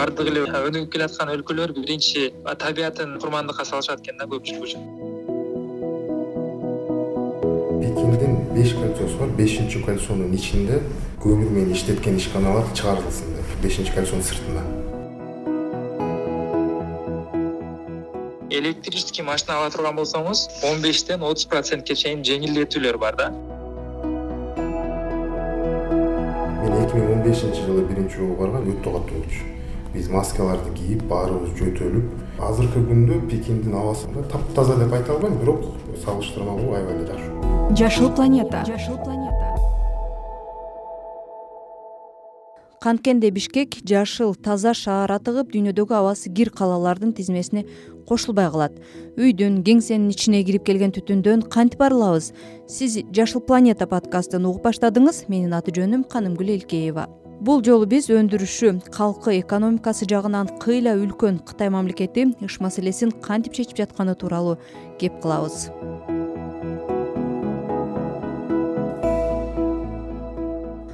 баардык эле өнүгүп келаткан өлкөлөр биринчи табиятын курмандыкка салышат экен да көпчүлүк үчүн пекиндин беш кольцосу бар бешинчи кольцонун ичинде көмүр менен иштеткен ишканалар чыгарылсын деп бешинчи кольцонун сыртына электрический машина ала турган болсоңуз он бештен отуз процентке чейин жеңилдетүүлөр бар да. Мен эки миң он бешинчи жылы биринчи жолу баргам өтө катуу болчу биз маскаларды кийип баарыбыз жөтөлүп азыркы күндө пекиндин абасы таптаза деп айта албайм бирок салыштырмалуу аябай эле жакшы жашыл планета. Жашыл планета. Канткенде бишкек жашыл таза шаар атыгып дүйнөдөгү абасы кир калалардын тизмесине кошулбай калат. Үйдүн кеңсенин ичине кирип келген түтүндөн кантип арылабыз? Сиз жашыл планета подкастын угуп баштадыңыз. Менин аты жөнүм канымгүл элкеева бул жолу биз өндүрүшү калкы экономикасы жагынан кыйла үлкөн кытай мамлекети ыш маселесин кантип чечип жатканы тууралуу кеп кылабыз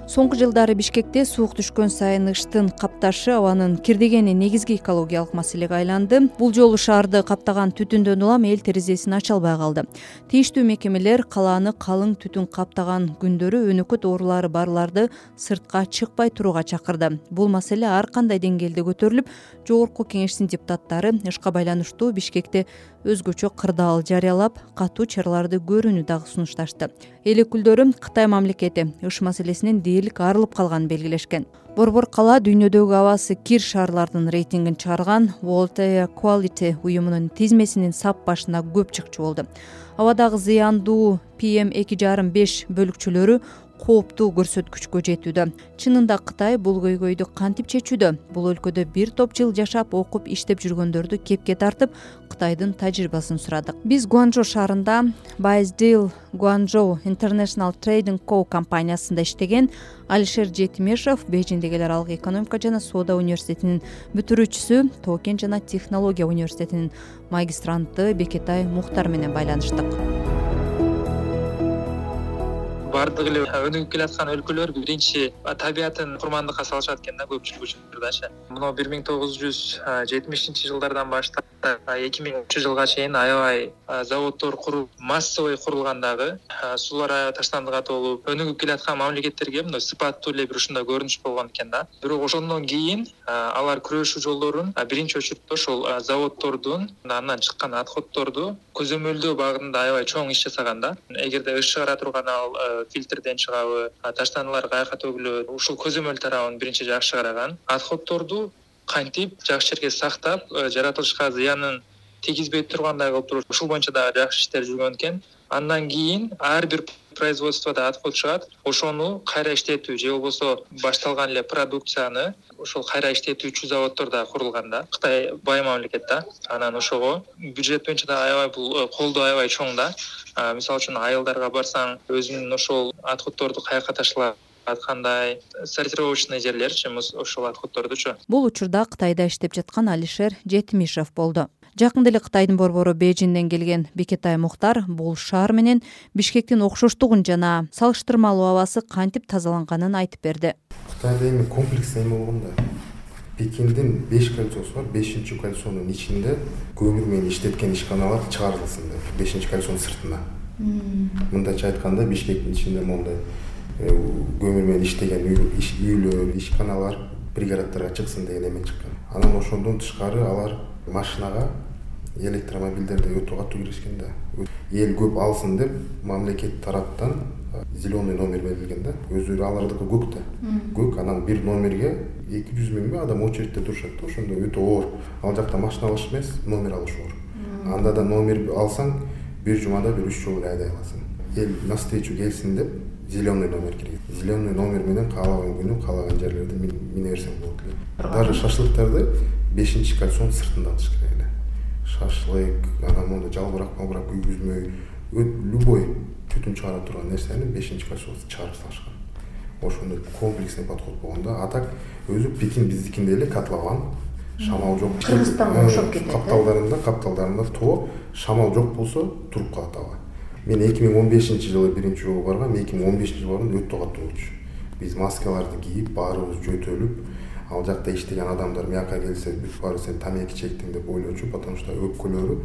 соңку жылдары бишкекте суук түшкөн сайын ыштын капташы абанын кирдегени негизги экологиялык маселеге айланды. Бул жолу шаарды каптаган түтүндөн улам эл терезесин ача албай калды. Тийиштүү мекемелер калааны калың түтүн каптаган күндөрү өнөкөт оорулары барларды сыртка чыкпай турууга чакырды. Бул маселе ар кандай деңгээлде көтөрүлүп жогорку кеңештин депутаттары ышка байланыштуу бишкекте өзгөчө кырдаал жарыялап катуу чараларды көрүүнү дагы сунушташты. Эл өкүлдөрү кытай мамлекети ыш маселесинен дээрлик арылып калганын белгилешкен. Борбор кала дүйнөдөгү абасы кир шаарлардын рейтингин чыгарган world air quality уюмунун тизмесинин сап башына көп чыкчу болду. Абадагы зыяндуу pm эки жарым беш бөлүкчөлөрү кооптуу көрсөткүчкө жетүүдө. Чынында кытай бул көйгөйдү кантип чечүүдө? Бул өлкөдө бир топ жыл жашап окуп иштеп жүргөндөрдү кепке тартып кытайдын тажрыйбасын сурадык. Биз гуанчжоу шаарында байсдил гуанчжоу international trading co компаниясында иштеген алишер жетимешов бейжиңдеги эл аралык экономика жана соода университетинин бүтүрүүчүсү тоокен жана технология университетинин магистранты бекетай мухтар менен байланыштык баардык эле өнүгүп келаткан өлкөлөр биринчи табиятын курмандыкка салышат экен да көпчүлүк учурдачы мына бир миң тогуз жүз жетимишинчи жылдардан баштап эки миңынчы жылга чейин аябай заводдор куруп массовый курулган дагы суулар аябай таштандыга толуп өнүгүп келаткан мамлекеттерге мындай сыпаттуу эле бир ушундай көрүнүш болгон экен да. Бирок ошондон кийин алар күрөшүү жолдорун биринчи очередте ошол заводдордун андан чыккан отходдорду көзөмөлдөө багытында аябай чоң иш жасаган да. Эгерде ыш чыгара турган ал фильтрден чыгабы таштандылар каяка төгүлөт ушул көзөмөл тарабын биринчи жакшы караган. Отходдорду кантип жакшы жерге сактап э, жаратылышка зыянын тийгизбей тургандай кылып туруш ушул боюнча дагы жакшы иштер жүргөн экен. Андан кийин ар бир производстводо отход чыгат. Ошону кайра иштетүү же болбосо башталган эле продукцияны ошол кайра иштетүүчү заводдор дагы курулган да. Кытай бай мамлекет да. Анан ошого бюджет боюнча дагы аябай бул э, колдоо аябай чоң да. Мисалы үчүн айылдарга барсаң өзүнүн ошол отходдорду каяка ташталат кандай сортировочный жерлерчи ошол отходдордучу бул учурда кытайда иштеп жаткан алишер жетимишев болду жакында эле кытайдын борбору бейжиңден келген бекетай мухтар бул шаар менен бишкектин окшоштугун жана салыштырмалуу абасы кантип тазаланганын айтып берди. Кытайда эми комплекстүү эме болгон да. Пекиндин беш кольцосу бар. Бешинчи кольцонун ичинде көмүр менен иштеткен ишканалар чыгарылсын деп бешинчи кольцонун сыртына. Мындайча айтканда бишкектин ичинде моундай Э, көмүр менен иштеген үйлөр ишканалар пригороддорго чыксын деген эме чыккан. Анан ошондон тышкары алар машинага электромобилдерде өтө катуу киришкен да. Эл көп алсын деп мамлекет тараптан зеленый номер берилген да. Өздөрү алардыкы көк да. Көк анан бир номерге эки жүз миңби адам очередьте турушат да. Ошондо өтө оор. Ал жакта машина алыш эмес номер алыш оор. Анда да номер алсаң бир жумада бир үч жолу эле айдай аласың. Эл на встречу келсин деп зеленый номер киргизет зеленый номер менен каалаган күнү каалаган жерлерди мине берсең болот эле. Даже шашлыктарды бешинчи кольцонун сыртында атыш керек эле шашлык анан моундай жалбырак малбырак күйгүзмөй любой түтүн чыгара турган нерсени бешинчи кольцого чыгарып салышкан. Ошондой комплексный подход болгон да а так өзү пекин биздикиндей эле котлован шамал жок кыргызстанга окшоп кетет капталдарында капталдарында тоо шамал жок болсо туруп калат аба мен эки миң он бешинчи жылы биринчи жолу баргам эки миң он бешинчи жылы барганда өтө катуу болчу биз маскаларды кийип баарыбыз жөтөлүп ал жакта иштеген адамдар мияка келсе бүт баары сен тамеки чектиң деп ойлочу потому что өпкөлөрү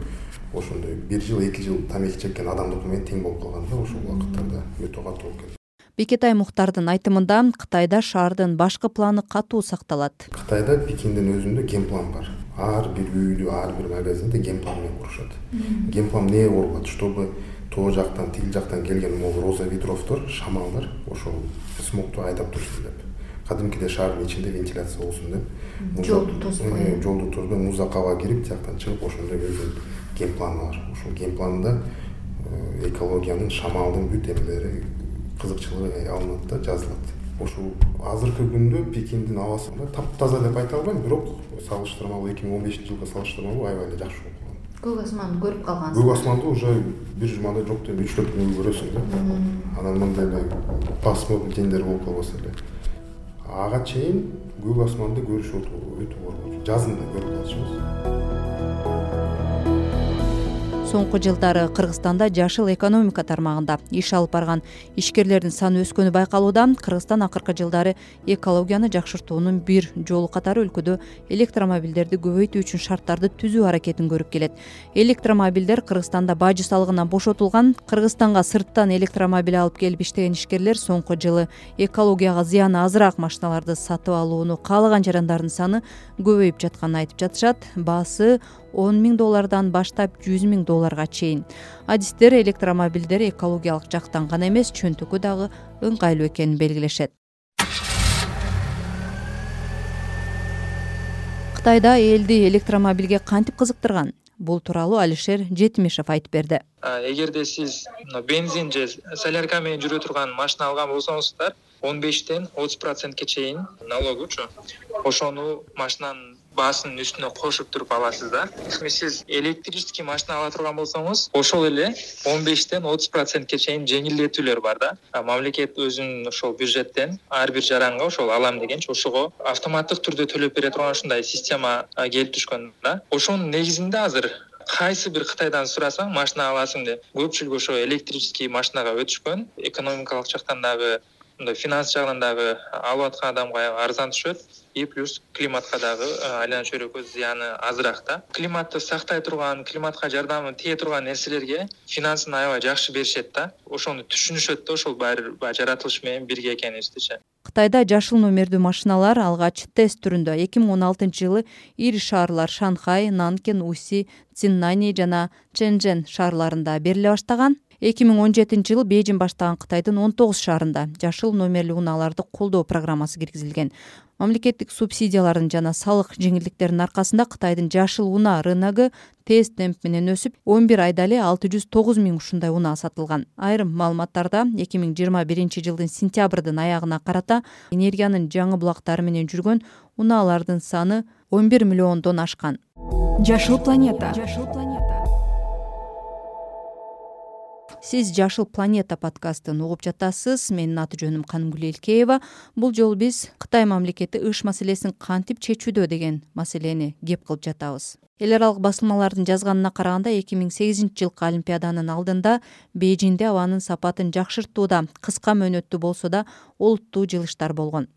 ошондой бир жыл эки жыл тамеки чеккен адамдыкы менен тең болуп калган да ошол убакыттарда өтө катуу болуп кетти бекетай мухтардын айтымында кытайда шаардын башкы планы катуу сакталат. Кытайда пекиндин өзүндө генплан бар. Ар бир үйлү ар бир магазинди генплан менен курушат. Генплан эмнеге курулат чтобы тоо жактан тиги жактан келген могу роза ветровдор шамалдар ошол смогту айдап турсун деп кадимкидей шаардын ичинде вентиляция болсун деп. Жолду тосбой э, жолду тосбой муздак аба кирип тияктан чыгып ошондой өзүнүн генпланы бар ошол генпланда э, экологиянын шамалдын бүт эмелери кызыкчылыгы алынат да жазылат. Ушул азыркы күндө пекиндин абасы таптаза деп айта албайм бирок салыштырмалуу эки миң он бешинчи жылга салыштырмалуу аябай эле жакшы болуп калган. Көк асманды көрүп калгансыз. Көк асманды уже бир жумада жок дегенде үч төрт күнгө көрөсүң да. Анан мындай эле басмы жендер болуп калбаса эле ага чейин көк асманды көрүш өтө оор болчу жазын да көрүп калчубуз соңку жылдары кыргызстанда жашыл экономика тармагында иш алып барган ишкерлердин саны өскөнү байкалууда кыргызстан акыркы жылдары экологияны жакшыртуунун бир жолу катары өлкөдө электромобилдерди көбөйтүү үчүн шарттарды түзүү аракетин көрүп келет. Электромобилдер кыргызстанда бажы салыгынан бошотулган кыргызстанга сырттан электромобиль алып келип иштеген ишкерлер соңку жылы экологияга зыяны азыраак машиналарды сатып алууну каалаган жарандардын саны көбөйүп жатканын айтып жатышат. Баасы он миң доллардан баштап жүз миң долларга чейин. Адистер электромобилдер экологиялык жактан гана эмес чөнтүккө дагы ыңгайлуу экенин белгилешет. Кытайда элди электромобилге кантип кызыктырган? Бул тууралуу алишер жетимишев айтып берди. Эгерде сиз бензин же солярка менен жүрө турган машина алган болсоңуздар он бештен отуз процентке чейин налогучу. Ошону машинанын баасынын үстүнө кошуп туруп аласыз да. Эми сиз электрический машина ала турган болсоңуз ошол эле он бештен отуз процентке чейин жеңилдетүүлөр бар да. Мамлекет өзүнүн ошол бюджеттен ар бир жаранга ошол алам дегенчи ошого автоматтык түрдө төлөп бере турган ушундай система келип түшкөн да. Ошонун негизинде азыр кайсы бир кытайдан сурасаң машина аласың деп көпчүлүгү ошо электрический машинага өтүшкөн экономикалык жактан дагы мындай финанс жагынан дагы алып аткан адамга арзан түшөт и плюс климатка дагы э, айлана чөйрөккө зыяны азыраак да. Климатты сактай турган климатка жардамы тие турган нерселерге финансын аябай жакшы беришет да. Ошону түшүнүшөт да ошол баары баягы жаратылыш менен бирге экенибиздичи кытайда жашыл номердүү машиналар алгач тест түрүндө эки миң он алтынчы жылы ири шаарлар шанхай нанкин уси циннани жана чэнжэн шаарларында бериле баштаган эки миң он жетинчи жылы бейжин баштаган кытайдын он тогуз шаарында жашыл номерлүү унааларды колдоо программасы киргизилген. Мамлекеттик субсидиялардын жана салык жеңилдиктеринин аркасында кытайдын жашыл унаа рыногу тез темп менен өсүп он бир айда эле алты жүз тогуз миң ушундай унаа сатылган. Айрым маалыматтарда эки миң жыйырма биринчи жылдын сентябрдын аягына карата энергиянын жаңы булактары менен жүргөн унаалардын саны он бир миллиондон ашкан. Жашыл планета жашыл планета сиз жашыл планета подкастын угуп жатасыз. Менин аты жөнүм канымгүл элкеева бул жолу биз кытай мамлекети ыш маселесин кантип чечүүдө деген маселени кеп кылып жатабыз. Эл аралык басылмалардын жазганына караганда эки миң сегизинчи жылкы олимпиаданын алдында бейжиңде абанын сапатын жакшыртууда кыска мөөнөттүү болсо да олуттуу жылыштар болгон.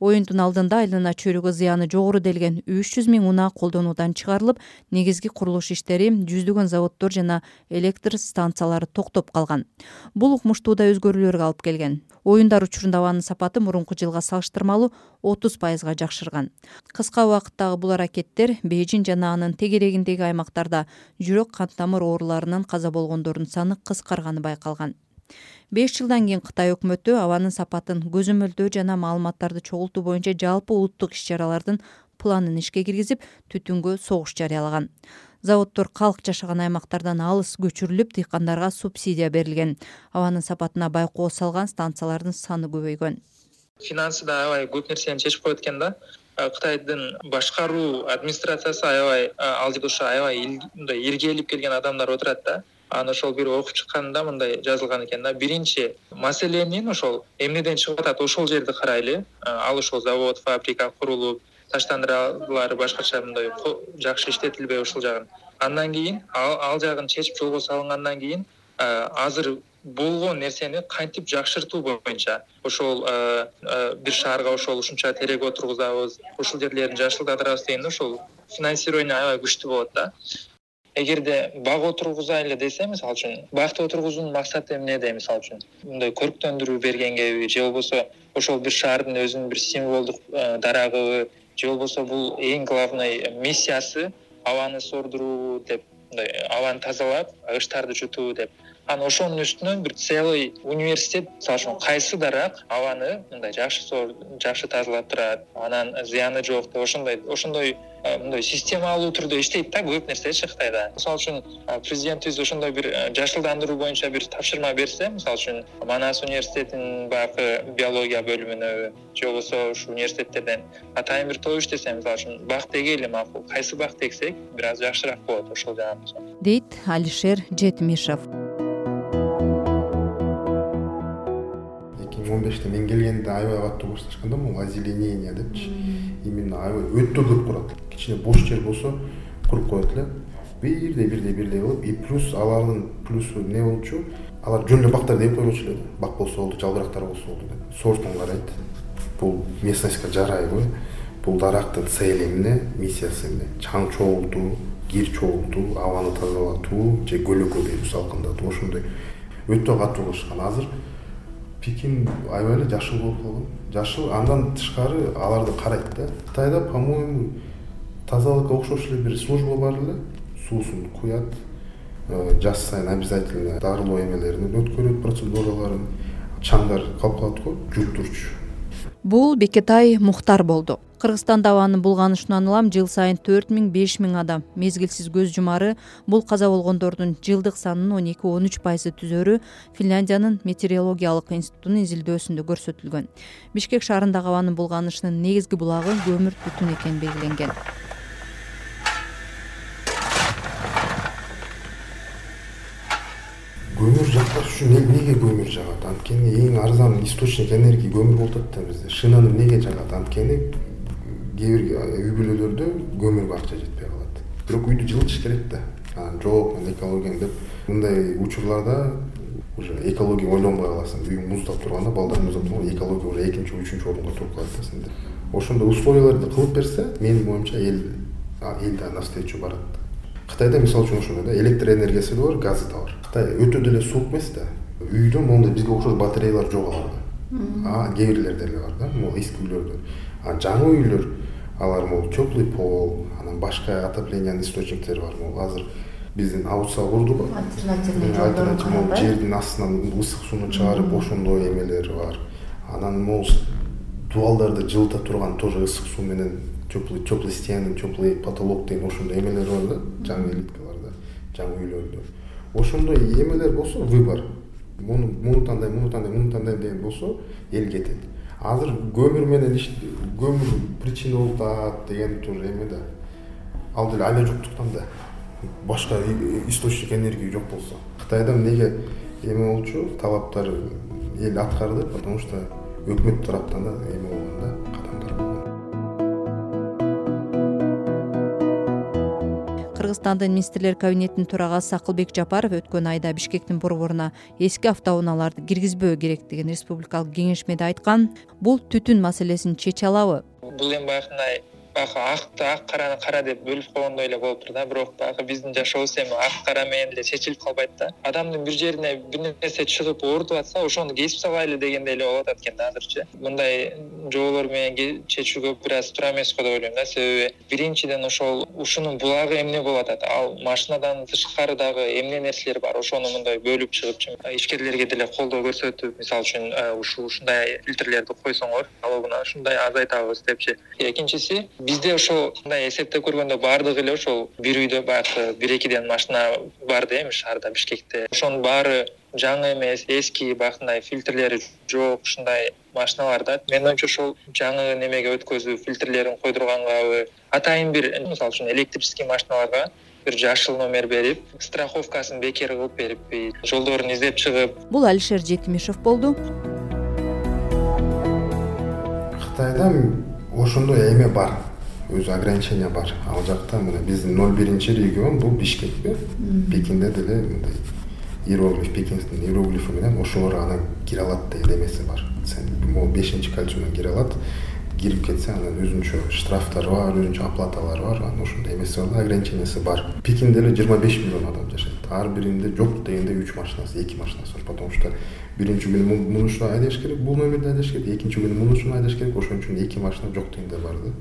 Оюндун алдында айлана чөйрөгө зыяны жогору делген үч жүз миң унаа колдонуудан чыгарылып негизги курулуш иштери жүздөгөн заводдор жана электр станциялары токтоп калган. Бул укмуштуу да өзгөрүүлөргө алып келген. Оюндар учурунда абанын сапаты мурунку жылга салыштырмалуу отуз пайызга жакшырган. Кыска убакыттагы бул аракеттер бейжиң жана анын тегерегиндеги аймактарда жүрөк кан тамыр ооруларынан каза болгондордун саны кыскарганы байкалган. Беш жылдан кийин кытай өкмөтү абанын сапатын көзөмөлдөө жана маалыматтарды чогултуу боюнча жалпы улуттук иш чаралардын планын ишке киргизип түтүнгө согуш жарыялаган заводдор калк жашаган аймактардан алыс көчүрүлүп дыйкандарга субсидия берилген. Абанын сапатына байкоо салган станциялардын саны көбөйгөн. Финансы да аябай көп нерсени чечип коет экен да. Кытайдын башкаруу администрациясы аябай ал жерде ошо аябай мындай иргээлип келген адамдар отурат да. Аны ошол бир окуп чыкканымда мындай жазылган экен да. Биринчи маселенин ошол эмнеден чыгып атат? Ошол жерди карайлы. Ал ошол завод фабрика курулуп таштандыралары башкача мындай жакшы иштетилбей ушул жагын. Андан кийин ал жагын чечип жолго салынгандан кийин азыр болгон нерсени кантип жакшыртуу боюнча ошол бир шаарга ошол ушунча терек отургузабыз ушул жерлерин жашылдатырабыз дегенде ошол финансирование аябай күчтүү болот да. Эгерде бак отургузайлы десе мисалы үчүн бакты отургузуунун максаты эмнеде мисалы үчүн? Мындай көрктөндүрүү бергенгеби же болбосо ошол бир шаардын өзүнүн бир символдук дарагыбы же болбосо бул эң главный миссиясы абаны сордуруубу деп мындай абаны тазалап ыштарды жутуу деп анан ошонун үстүнөн бир целый университет мисалы үчүн кайсы дарак абаны мындай жакшы жакшы тазалап турат анан зыяны жок деп ошондой ошондой мындай системалуу түрдө иштейт да көп нерсечи кытайда мисалы үчүн президентибиз ошондой бир жашылдандыруу боюнча бир тапшырма берсе мисалы үчүн манас университетинин баягы биология бөлүмүнө же болбосо ушул университеттерден атайын бир топ иштесе мисалы үчүн бакты эгели макул. Кайсы бакты эксек бир аз жакшыраак болот ошол жагын дейт алишер жетимишев эки миң он беште мен келгенде аябай катуу башташкан да могу озеленение депчи. Именно аябай өтө көп курат. Кичине бош жер болсо куруп коет эле. Бирдей бирдей бирдей кылып и плюс алардын плюсу эмне болчу? Алар жөн эле бактар деп койбочу эле. Да бак болсо болду жалбырактар болсо болду деп. Сортун карайт. Бул местностька жарайбы. Бул дарактын цели эмне миссиясы эмне чаң чогултуу кир чогултуу абаны тазалатуу же көлөкө берүү салкындатуу. Ошондой. Өтө катуу кылышкан. Азыр пекин аябай эле жашыл болуп калган. Жашыл андан тышкары аларды карайт да. Кытайда по моему тазалыкка окшош эле бир служба бар эле. Суусун куят э, жаз сайын обязательно дарылоо эмелерин өткөрөт процедураларын чаңдар калып калат го жууп турчу бул бекетай мухтар болду кыргызстанда абанын булганышынан улам жыл сайын төрт миң беш миң адам. Мезгилсиз көз жумары бул каза болгондордун жылдык санынын он эки он үч пайызы түзөрү финляндиянын метеорологиялык институтунун изилдөөсүндө көрсөтүлгөн. Бишкек шаарындагы абанын булганышынын негизги булагы көмүр түтүн экени белгиленген. Көмүр жакпаш үчүн эмнеге көмүр жагат? Анткени эң арзан источник энергия көмүр болуп атат да бизде. Шынаны эмнеге жагат? Анткени кээ бир үй бүлөлөрдө көмүргө акча жетпей калат. Бирок үйдү жылытыш керек да. Анан жок мен экологияң деп мындай учурларда уже экология ойлонбой каласың. Үйүң муздап турганда балдарың муздап турганда экология уже экинчи үчүнчү орунга туруп калат да сенде ошондой условияларды кылып берсе менин оюмча эл эл да навстречу барат кытайда мисалы үчүн ошондой да электр энергиясы да бар газы да бар кытай өтө деле суук эмес да. Үйдө моундай бизге окшош батареялар жок аларда кээ бирлерде эле бар да могу эски үйлөрдө. А жаңы үйлөр алар могу теплый пол анан башка отоплениянын источниктери бар. Могу азыр биздин ауса курду го альтернативный могу жердин астынан ысык сууну чыгарып ошондой эмелер бар. Анан могу дубалдарды жылыта турган тоже ысык суу менен теплый теплый стены теплый потолок деген ошондой эмелер бар да? Жаңы элиткаларда жаңы үйлөрдө. Ошондой эмелер болсо выбор. Муну муну тандайм муну тандайм муну тандайм деген болсо эл кетет азыр көмүр менен көмүр причина болуп атат деген тоже эме да. Ал деле айла жоктуктан да. Башка источник энергия жок болсо. Кытайда эмнеге эме болчу? Талаптар эл аткарды потому что өкмөт тараптан да эме кыргызстандын министрлер кабинетинин төрагасы акылбек жапаров өткөн айда бишкектин борборуна эски автоунааларды киргизбөө керек деген республикалык кеңешмеде айткан. Бул түтүн маселесин чече алабы. Бул эми баягындай баягы акты ак караны кара деп бөлүп койгондой эле болуптур да. Бирок баягы биздин жашообуз эми ак кара менен эле чечилип калбайт да. Адамдын бир жерине бир нерсе чыгып оорутуп атса ошону кесип салайлы дегендей эле болуп атат экен да азырчы мындай жоолор менен чечүүгө бир аз туура эмес го деп ойлойм да. Себеби биринчиден ошол ушунун булагы эмне болуп атат? Ал машинадан тышкары дагы эмне нерселер бар? Ошону мындай бөлүп чыгыпчы ишкерлерге деле колдоо көрсөтүп мисалы үчүн ушул ушундай фильтрлерди койсоңор залогуна ушундай азайтабыз депчи. Экинчиси бизде ошол мындай эсептеп көргөндө баардыгы эле ошол бир үйдө баягы бир экиден машина бар да эми шаарда бишкекте. Ошонун баары жаңы эмес эски баягындай фильтрлери жок ушундай машиналар да. Менин оюмча ошол жаңы немеге өткөзүп фильтрлерин койдургангабы атайын бир мисалы үчүн электрический машиналарга бир жашыл номер берип страховкасын бекер кылып берипи жолдорун издеп чыгып. Бул алишер жетимишев болду. Кытайда ошондой эме бар өзү ограничение бар. Ал жакта мына биздин ноль биринчи регион бул бишкекпи пекинде деле мындай иероглиф пекиндин иероглифи менен ошолор анан кире алат деген эмеси бар. Сен могу бешинчи кольцодон кире алат кирип кетсе анан өзүнчө штрафтары бар өзүнчө оплаталары бар анан ошондой эмеси бар да ограничениясы бар. Пекинде эле жыйырма беш миллион адам жашайт. Ар биринде жок дегенде үч машинасы эки машинасы бар. Потому что биринчи күнү муну ушуну айдаш керек бул номерди айдаш керек экинчи күнү муну ушуну айдаш керек ошон үчүн эки машина жок дегенде бар да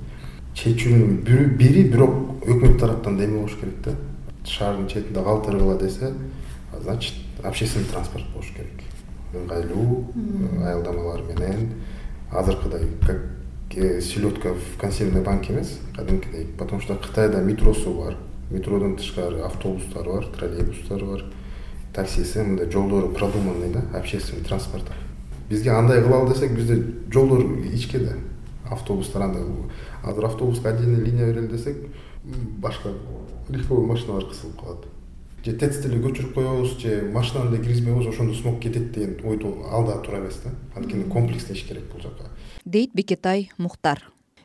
чечүүнүн бири бирок өкмөт тараптан эме болуш керек да. Шаардын четинде калтыргыла десе значит общественный транспорт болуш керек. Ыңгайлуу аялдамалар менен азыркыдай как э, селедка в консервной банке эмес кадимкидей. Потому что кытайда метросу бар. Метродон тышкары автобустар бар троллейбустар бар. Таксиси мындай жолдору продуманный да общественный транспорт. Бизге андай кылалы десек бизде жолдор ичке да. Автобустар андай азыр автобуска отдельный линия берели десек башка легковой машиналар кысылып калат. Же тэцти эле көчүрүп коебуз же машинаны эле киргизбей коебуз ошондо смог кетет деген ойдо ал дагы туура эмес да. Анткени комплексно иш керек бул жака. Дейт бекетай мухтар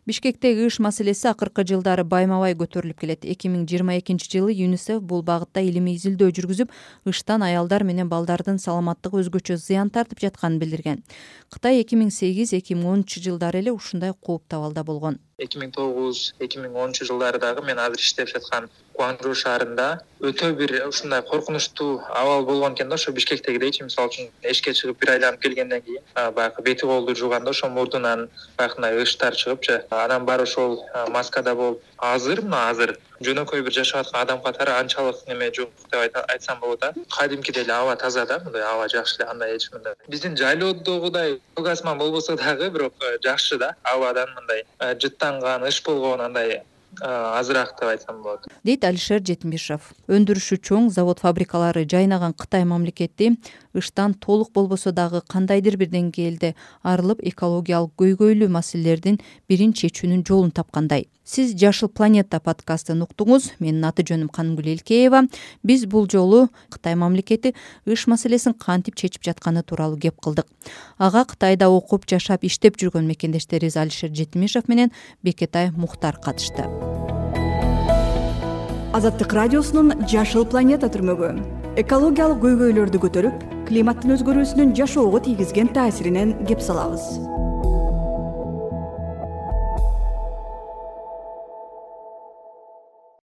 бишкектеги ыш маселеси акыркы жылдары байма бай көтөрүлүп келет. Эки миң жыйырма экинчи жылы юнисеф бул багытта илимий изилдөө жүргүзүп ыштан аялдар менен балдардын саламаттыгы өзгөчө зыян тартып жатканын билдирген. Кытай эки миң сегиз эки миң онунчу жылдары эле ушундай кооптуу абалда болгон. Эки миң тогуз эки миң онунчу жылдары дагы мен азыр иштеп жаткан шаарында өтө бир ушундай коркунучтуу абал болгон экен да ошо бишкектегидейчи мисалы үчүн эшикке чыгып бир айланып келгенден кийин баягы бети колду жууганда ошо мурдунан баягындай ыштар чыгыпчы анан баары ошол маскада болуп азыр мына азыр жөнөкөй бир жашап аткан адам катары анчалык неме жок деп айтсам болот а кадимкидей эле аба таза да мындай аба жакшы эле андай эч мындай. Биздин жайлоодогудай асман болбосо дагы бирок э, жакшы да абадан мындай э, жыттанган ыш болгон андай азыраак деп айтсам болот. Дейт алишер жетимишов өндүрүшү чоң завод фабрикалары жайнаган кытай мамлекети ыштан толук болбосо дагы кандайдыр бир деңгээлде арылып экологиялык көйгөйлүү маселелердин бирин чечүүнүн жолун тапкандай. Сиз жашыл планета подкастын уктуңуз менин аты жөнүм канымгүл элкеева. Биз бул жолу кытай мамлекети ыш маселесин кантип чечип жатканы тууралуу кеп кылдык. Ага кытайда окуп жашап иштеп жүргөн мекендештерибиз алишер жетимишев менен бекетай мухтар катышты. Азаттык радиосунун жашыл планета түрмөгү экологиялык көйгөйлөрдү көтөрүп климаттын өзгөрүүсүнүн жашоого тийгизген таасиринен кеп салабыз